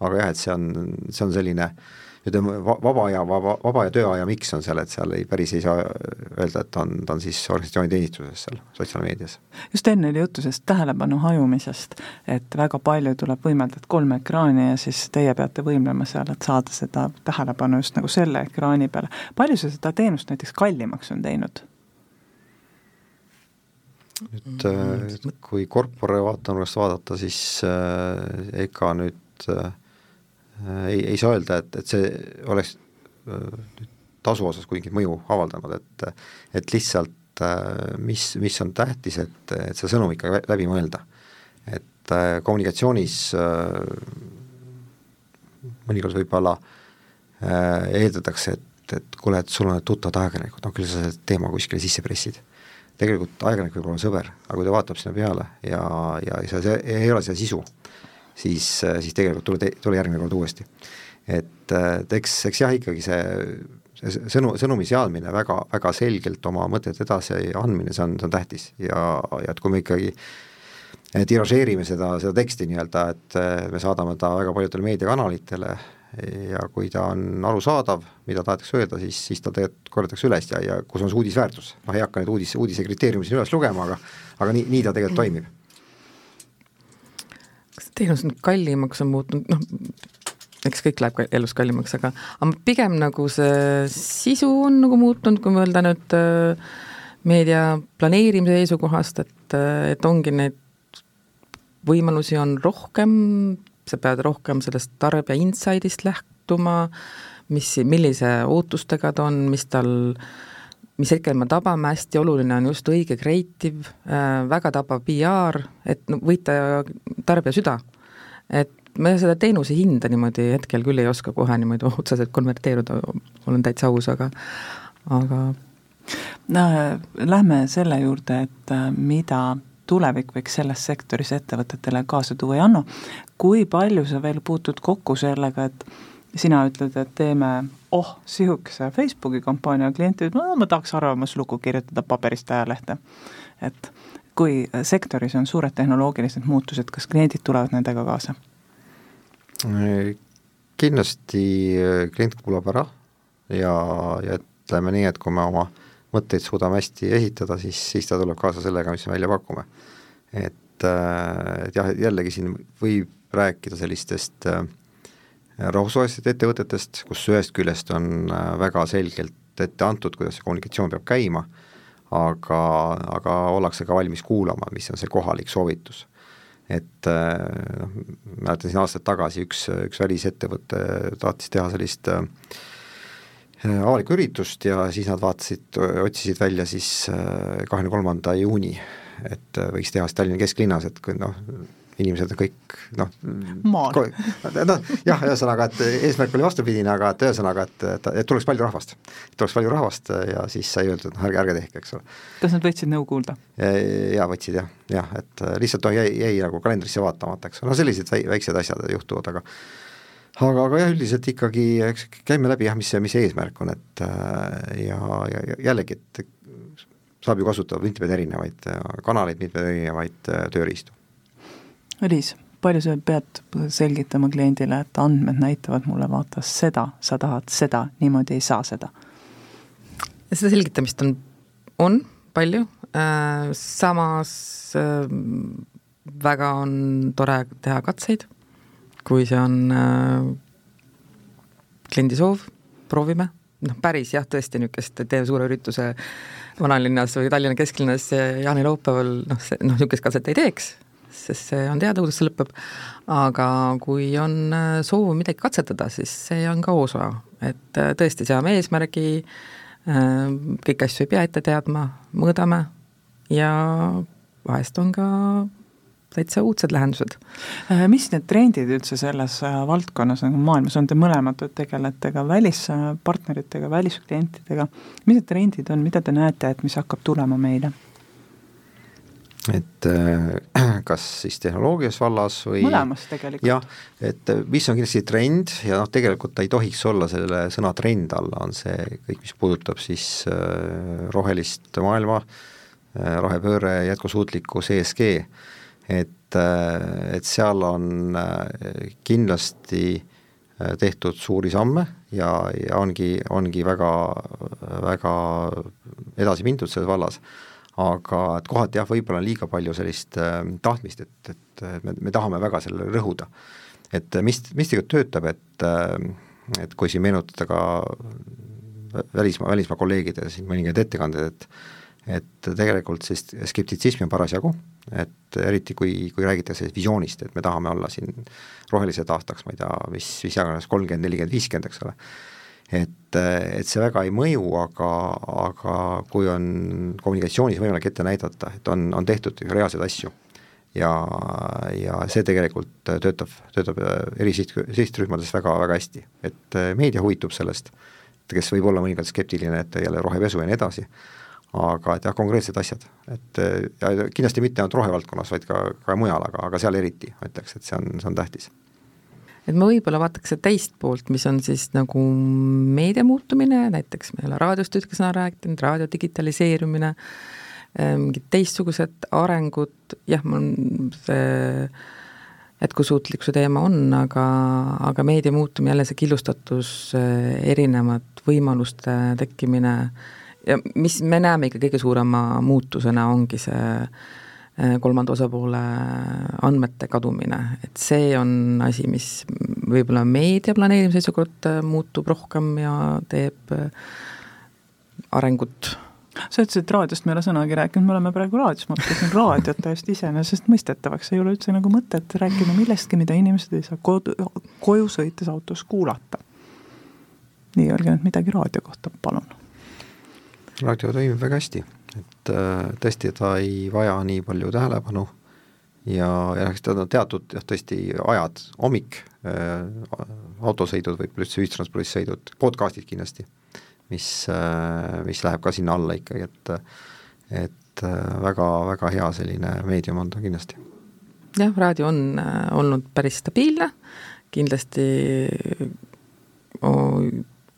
Speaker 3: aga jah, et see on, see on selline äh, ütleme, vaba aja, vaba, vaba ja tööaja miks on seal, et seal ei, päris ei saa öelda, et ta on, ta on siis organisatsiooni teenistuses seal sotsiaalmeedias.
Speaker 2: just enne oli juttu sellest tähelepanu hajumisest, et väga palju tuleb võimelda kolme ekraani ja siis teie peate võimlema seal, et saada seda tähelepanu just nagu selle ekraani peale. palju see seda teenust näiteks kallimaks on teinud?
Speaker 3: nüüd äh, kui korpore vaatenurgast vaadata, siis äh, ega nüüd Äh, ei, ei saa öelda, et, et see oleks äh, tasu osas mingit mõju avaldanud, et et lihtsalt äh, mis, mis on tähtis, et, et see sõnum ikka läbi mõelda. et kommunikatsioonis mõnikord võib-olla eeldatakse, et, et kuule, et sul on need tuttavad ajakirjanikud, no küll sa selle teema kuskile sisse pressid. tegelikult ajakirjanik võib olla sõber, aga kui ta vaatab sinna peale ja, ja see ei ole see sisu siis, siis tegelikult tule, tule järgmine kord uuesti. et, et eks, eks jah, ikkagi see, see sõnu, sõnumi seadmine väga, väga selgelt oma mõtete edasi andmine, see on, see on tähtis. Ja, ja et kui me ikkagi tiražeerime seda, seda teksti nii-öelda, et me saadame ta väga paljudele meediakanalitele ja kui ta on arusaadav, mida tahetakse öelda, siis, siis ta tegelikult korjatakse üles ja, ja kus on see uudisväärtus, noh ei hakka neid uudis, uudise kriteeriumi siin üles lugema, aga aga nii, nii ta tegelikult toimib
Speaker 4: teenus nüüd kallimaks on muutunud, noh, eks kõik läheb elus kallimaks, aga, aga pigem nagu see sisu on nagu muutunud, kui mõelda nüüd äh, meedia planeerimise seisukohast, et, äh, et ongi neid võimalusi on rohkem, sa pead rohkem sellest tarbija inside'ist lähtuma, mis, millise ootustega ta on, mis tal äh, mis hetkel me tabame, hästi oluline on just õige creative äh,, väga tabav PR, et no võita tarbija süda. et me seda teenuse hinda niimoodi hetkel küll ei oska kohe niimoodi otseselt konverteeruda, olen täitsa aus, aga, aga
Speaker 2: no lähme selle juurde, et äh, mida tulevik võiks selles sektoris ettevõtetele kaasa tuua ja Anno, kui palju sa veel puutud kokku sellega, et sina ütled, et teeme oh, sihukese Facebooki kampaania, klient ütleb, no ma tahaks arvamuslugu kirjutada paberist ajalehte. et kui sektoris on suured tehnoloogilised muutused, kas kliendid tulevad nendega kaasa?
Speaker 3: kindlasti äh, klient kuulab ära ja, ja ütleme nii, et kui me oma mõtteid suudame hästi esitada, siis, siis ta tuleb kaasa sellega, mis me välja pakume. et, äh, et jah, jällegi siin võib rääkida sellistest äh, rahvusvahelistest ettevõtetest, kus ühest küljest on äh, väga selgelt ette antud, kuidas see kommunikatsioon peab käima, aga, aga ollakse ka valmis kuulama, mis on see kohalik soovitus. et äh, noh, mäletan siin aastaid tagasi üks, üks välisettevõte tahtis teha sellist äh, avalikku üritust ja siis nad vaatasid, otsisid välja siis kahekümne kolmanda juuni, et võiks teha siis Tallinna kesklinnas, et kui noh, inimesed on kõik noh, noh jah, ühesõnaga, et eesmärk oli vastupidine, aga et ühesõnaga, et, et, et tuleks palju rahvast. tuleks palju rahvast ja siis sai öeldud, noh ärge, ärge tehke, eks ole.
Speaker 2: kas nad võtsid nõu kuulda?
Speaker 3: jaa, võtsid jah, jah, et lihtsalt no, jäi, jäi nagu kalendrisse vaatamata, eks ole, no sellised väiksed asjad juhtuvad, aga aga, aga jah, üldiselt ikkagi eks käime läbi jah, mis see, mis see eesmärk on, et ja, ja, ja jällegi, et saab ju kasutada mitmeid erinevaid kanaleid, mitmeid erinevaid tööriistu
Speaker 2: Liis, palju sa pead selgitama kliendile, et andmed näitavad mulle vaata seda, sa tahad seda, niimoodi ei saa seda?
Speaker 4: seda selgitamist on, on palju. Äh,, samas äh, väga on tore teha katseid, kui see on äh, kliendi soov, proovime, noh päris jah, tõesti niisugust, teeme suure ürituse vanalinnas või Tallinna kesklinnas jaanilaupäeval, noh, see, noh, niisugust katset ei teeks sest see on teada, kuidas see lõpeb, aga kui on äh, soov midagi katsetada, siis see on ka osa, et äh, tõesti, seame eesmärgi, äh, kõiki asju ei pea ette teadma, mõõdame ja vahest on ka täitsa uudsed lahendused.
Speaker 2: Mis need trendid üldse selles valdkonnas nagu maailmas? On, te mõlemad tegelete ka välispartneritega, välisklientidega, mis need trendid on, mida te näete, et mis hakkab tulema meile?
Speaker 3: Et äh, kas siis tehnoloogias vallas või
Speaker 2: mõlemas tegelikult.
Speaker 3: jah, et äh, mis on kindlasti trend ja noh, tegelikult ta ei tohiks olla selle sõna trend alla, on see kõik, mis puudutab siis äh, rohelist maailma, rohepööre, jätkusuutlikkus, ESG, et, et seal on kindlasti tehtud suuri samme ja, ja ongi, ongi väga, väga edasi mindud selles vallas aga et kohati jah, võib-olla on liiga palju sellist äh, tahtmist, et, et me, me tahame väga sellele rõhuda. et mis, mis tegelikult töötab, et äh, et kui siin meenutada ka välismaa, välismaa kolleegide siin mõningaid ettekandeid, et et tegelikult sellist skeptitsismi on parasjagu, et eriti kui, kui räägitakse visioonist, et me tahame olla siin rohelised aastaks, ma ei tea, mis, mis iganes, kolmkümmend, nelikümmend, viiskümmend, eks ole et, et see väga ei mõju, aga, aga kui on kommunikatsioonis võimalik ette näidata, et on, on tehtud reaalseid asju. Ja, ja see tegelikult töötab, töötab eri siht, sihtrühmades väga, väga hästi, et meedia huvitub sellest, kes võib olla mõnikord skeptiline, et jälle rohepesu ja nii edasi, aga et jah, konkreetsed asjad, et ja kindlasti mitte ainult rohevaldkonnas, vaid ka, ka mujal, aga, aga seal eriti, ma ütleks, et see on, see on tähtis
Speaker 4: et ma võib-olla vaataks seda teist poolt, mis on siis nagu meedia muutumine, näiteks me ei ole raadiost ühtegi sõna rääkinud, raadio digitaliseerumine, eh, mingid teistsugused arengud, jah, mul see jätkusuutlikkuse teema on, aga, aga meedia muutumine, jälle see killustatus, eh, erinevad võimaluste tekkimine ja mis me näeme ikka kõige suurema muutusena, ongi see Äh, kolmanda osapoole andmete kadumine, et see on asi, mis võib-olla meedia planeerimise seisukohalt äh, muutub rohkem ja teeb äh, arengut
Speaker 2: sa ütlesid, et raadiost me ei ole sõnagi rääkinud, me oleme praegu raadios, ma mõtlesin raadiot täiesti iseenesestmõistetavaks, ei ole üldse nagu mõtet rääkida millestki, mida inimesed ei saa kodu, koju sõites autos kuulata. nii, öelge nüüd midagi raadio kohta, palun.
Speaker 3: raadio toimib väga hästi et äh, tõesti, ta ei vaja nii palju tähelepanu ja, ja eks tal on teatud jah, tõesti ajad, hommik äh,, autosõidud, võib-olla üldse ühistranspordis sõidud, podcast'id kindlasti, mis äh,, mis läheb ka sinna alla ikkagi, et et väga-väga hea selline meedium on ta kindlasti.
Speaker 4: jah, raadio on olnud päris stabiilne, kindlasti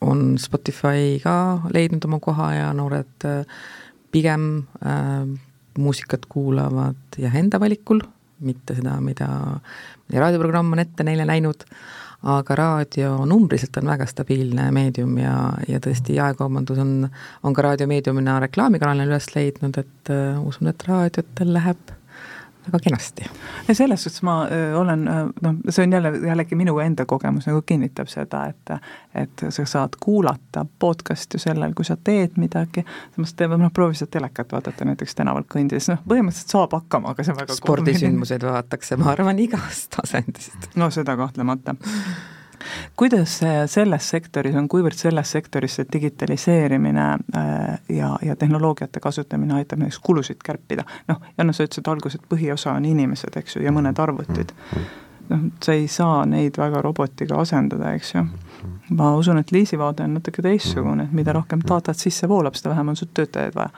Speaker 4: on Spotify ka leidnud oma koha ja noored pigem äh, muusikat kuulavad jah, enda valikul, mitte seda, mida, mida raadioprogramm on ette neile näinud, aga raadio numbriliselt on väga stabiilne meedium ja, ja tõesti, jaekaubandus on, on ka raadiomeediumina reklaamikanalina üles leidnud, et äh, usun, et raadiotel läheb väga kenasti.
Speaker 2: selles suhtes ma olen, noh, see on jälle, jällegi minu enda kogemus nagu kinnitab seda, et et sa saad kuulata podcast'i sellel, kui sa teed midagi, samas teeme, noh, proovi seda telekat vaadata näiteks tänaval kõndides, noh, põhimõtteliselt saab hakkama, aga see on väga
Speaker 4: spordisündmuseid vaadatakse, ma arvan, igast asendist.
Speaker 2: no seda kahtlemata kuidas selles sektoris on, kuivõrd selles sektoris see digitaliseerimine ja, ja tehnoloogiate kasutamine aitab näiteks kulusid kärpida? noh, Janno, sa ütlesid alguses, et põhiosa on inimesed, eks ju, ja mõned arvutid. noh, sa ei saa neid väga robotiga asendada, eks ju. ma usun, et Liisi vaade on natuke teistsugune, et mida rohkem datat sisse voolab, seda vähem on sul töötajaid vaja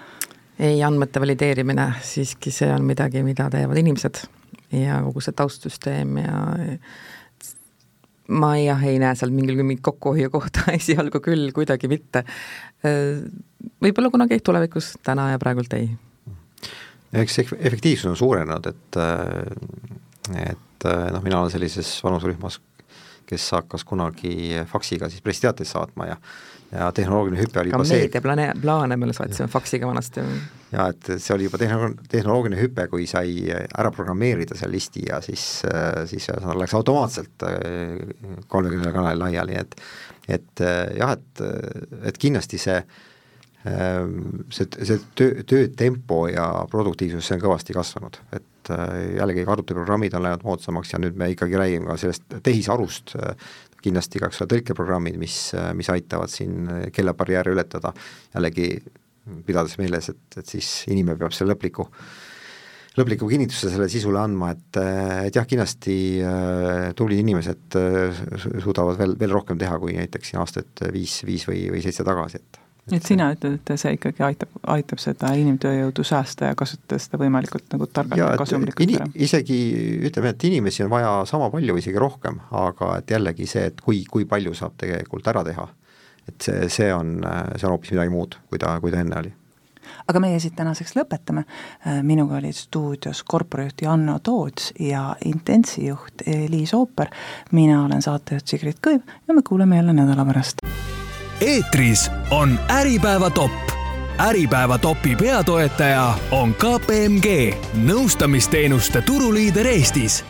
Speaker 4: ei, andmete valideerimine siiski, see on midagi, mida teevad inimesed ja kogu see taustsüsteem ja ma jah, ei näe seal mingil mingit kokkuhoiukohta esialgu küll, kuidagi mitte. võib-olla kunagi tulevikus, täna ja praegult ei.
Speaker 3: eks efektiivsus on suurenenud, et et noh, mina olen sellises vanuserühmas, kes hakkas kunagi faksiga siis pressiteateid saatma ja ja tehnoloogiline hüpe oli
Speaker 4: ka
Speaker 3: juba see
Speaker 4: meediaplaane, plaane me saatsime faksiga vanasti.
Speaker 3: jaa, et see oli juba tehno-, tehnoloogiline hüpe, kui sai ära programmeerida selle listi ja siis, siis ühesõnaga läks automaatselt äh, kolmekümnele kanalile laiali, et et äh, jah, et, et kindlasti see ähm, see, see töö, töötempo ja produktiivsus, see on kõvasti kasvanud, et äh, jällegi arvutiprogrammid on läinud moodsamaks ja nüüd me ikkagi räägime ka sellest tehisarust, kindlasti ka, eks ole, tõlkeprogrammid, mis, mis aitavad siin kellabarjääre ületada, jällegi pidades meeles, et, et siis inimene peab selle lõpliku, lõpliku kinnituse sellele sisule andma, et, et jah, kindlasti äh, tublid inimesed äh, suudavad veel, veel rohkem teha, kui näiteks siin aastat viis, viis või, või seitse tagasi, et
Speaker 2: et sina ütled, et see ikkagi aitab, aitab seda inimtööjõudu säästa ja kasutada seda võimalikult nagu targalt ja kasumlikult
Speaker 3: ini, isegi ütleme, et inimesi on vaja sama palju, isegi rohkem, aga et jällegi see, et kui, kui palju saab tegelikult ära teha, et see, see on, see on hoopis midagi muud, kui ta, kui ta enne oli
Speaker 2: aga meie siit tänaseks lõpetame. minuga olid stuudios korporajuht Janno Toots ja Intensi juht Liis Ooper. mina olen saatejuht Sigrid Kõiv ja me kuuleme jälle nädala pärast
Speaker 1: eetris on Äripäeva top. äripäeva topi peatoetaja on KPMG, nõustamisteenuste turuliider Eestis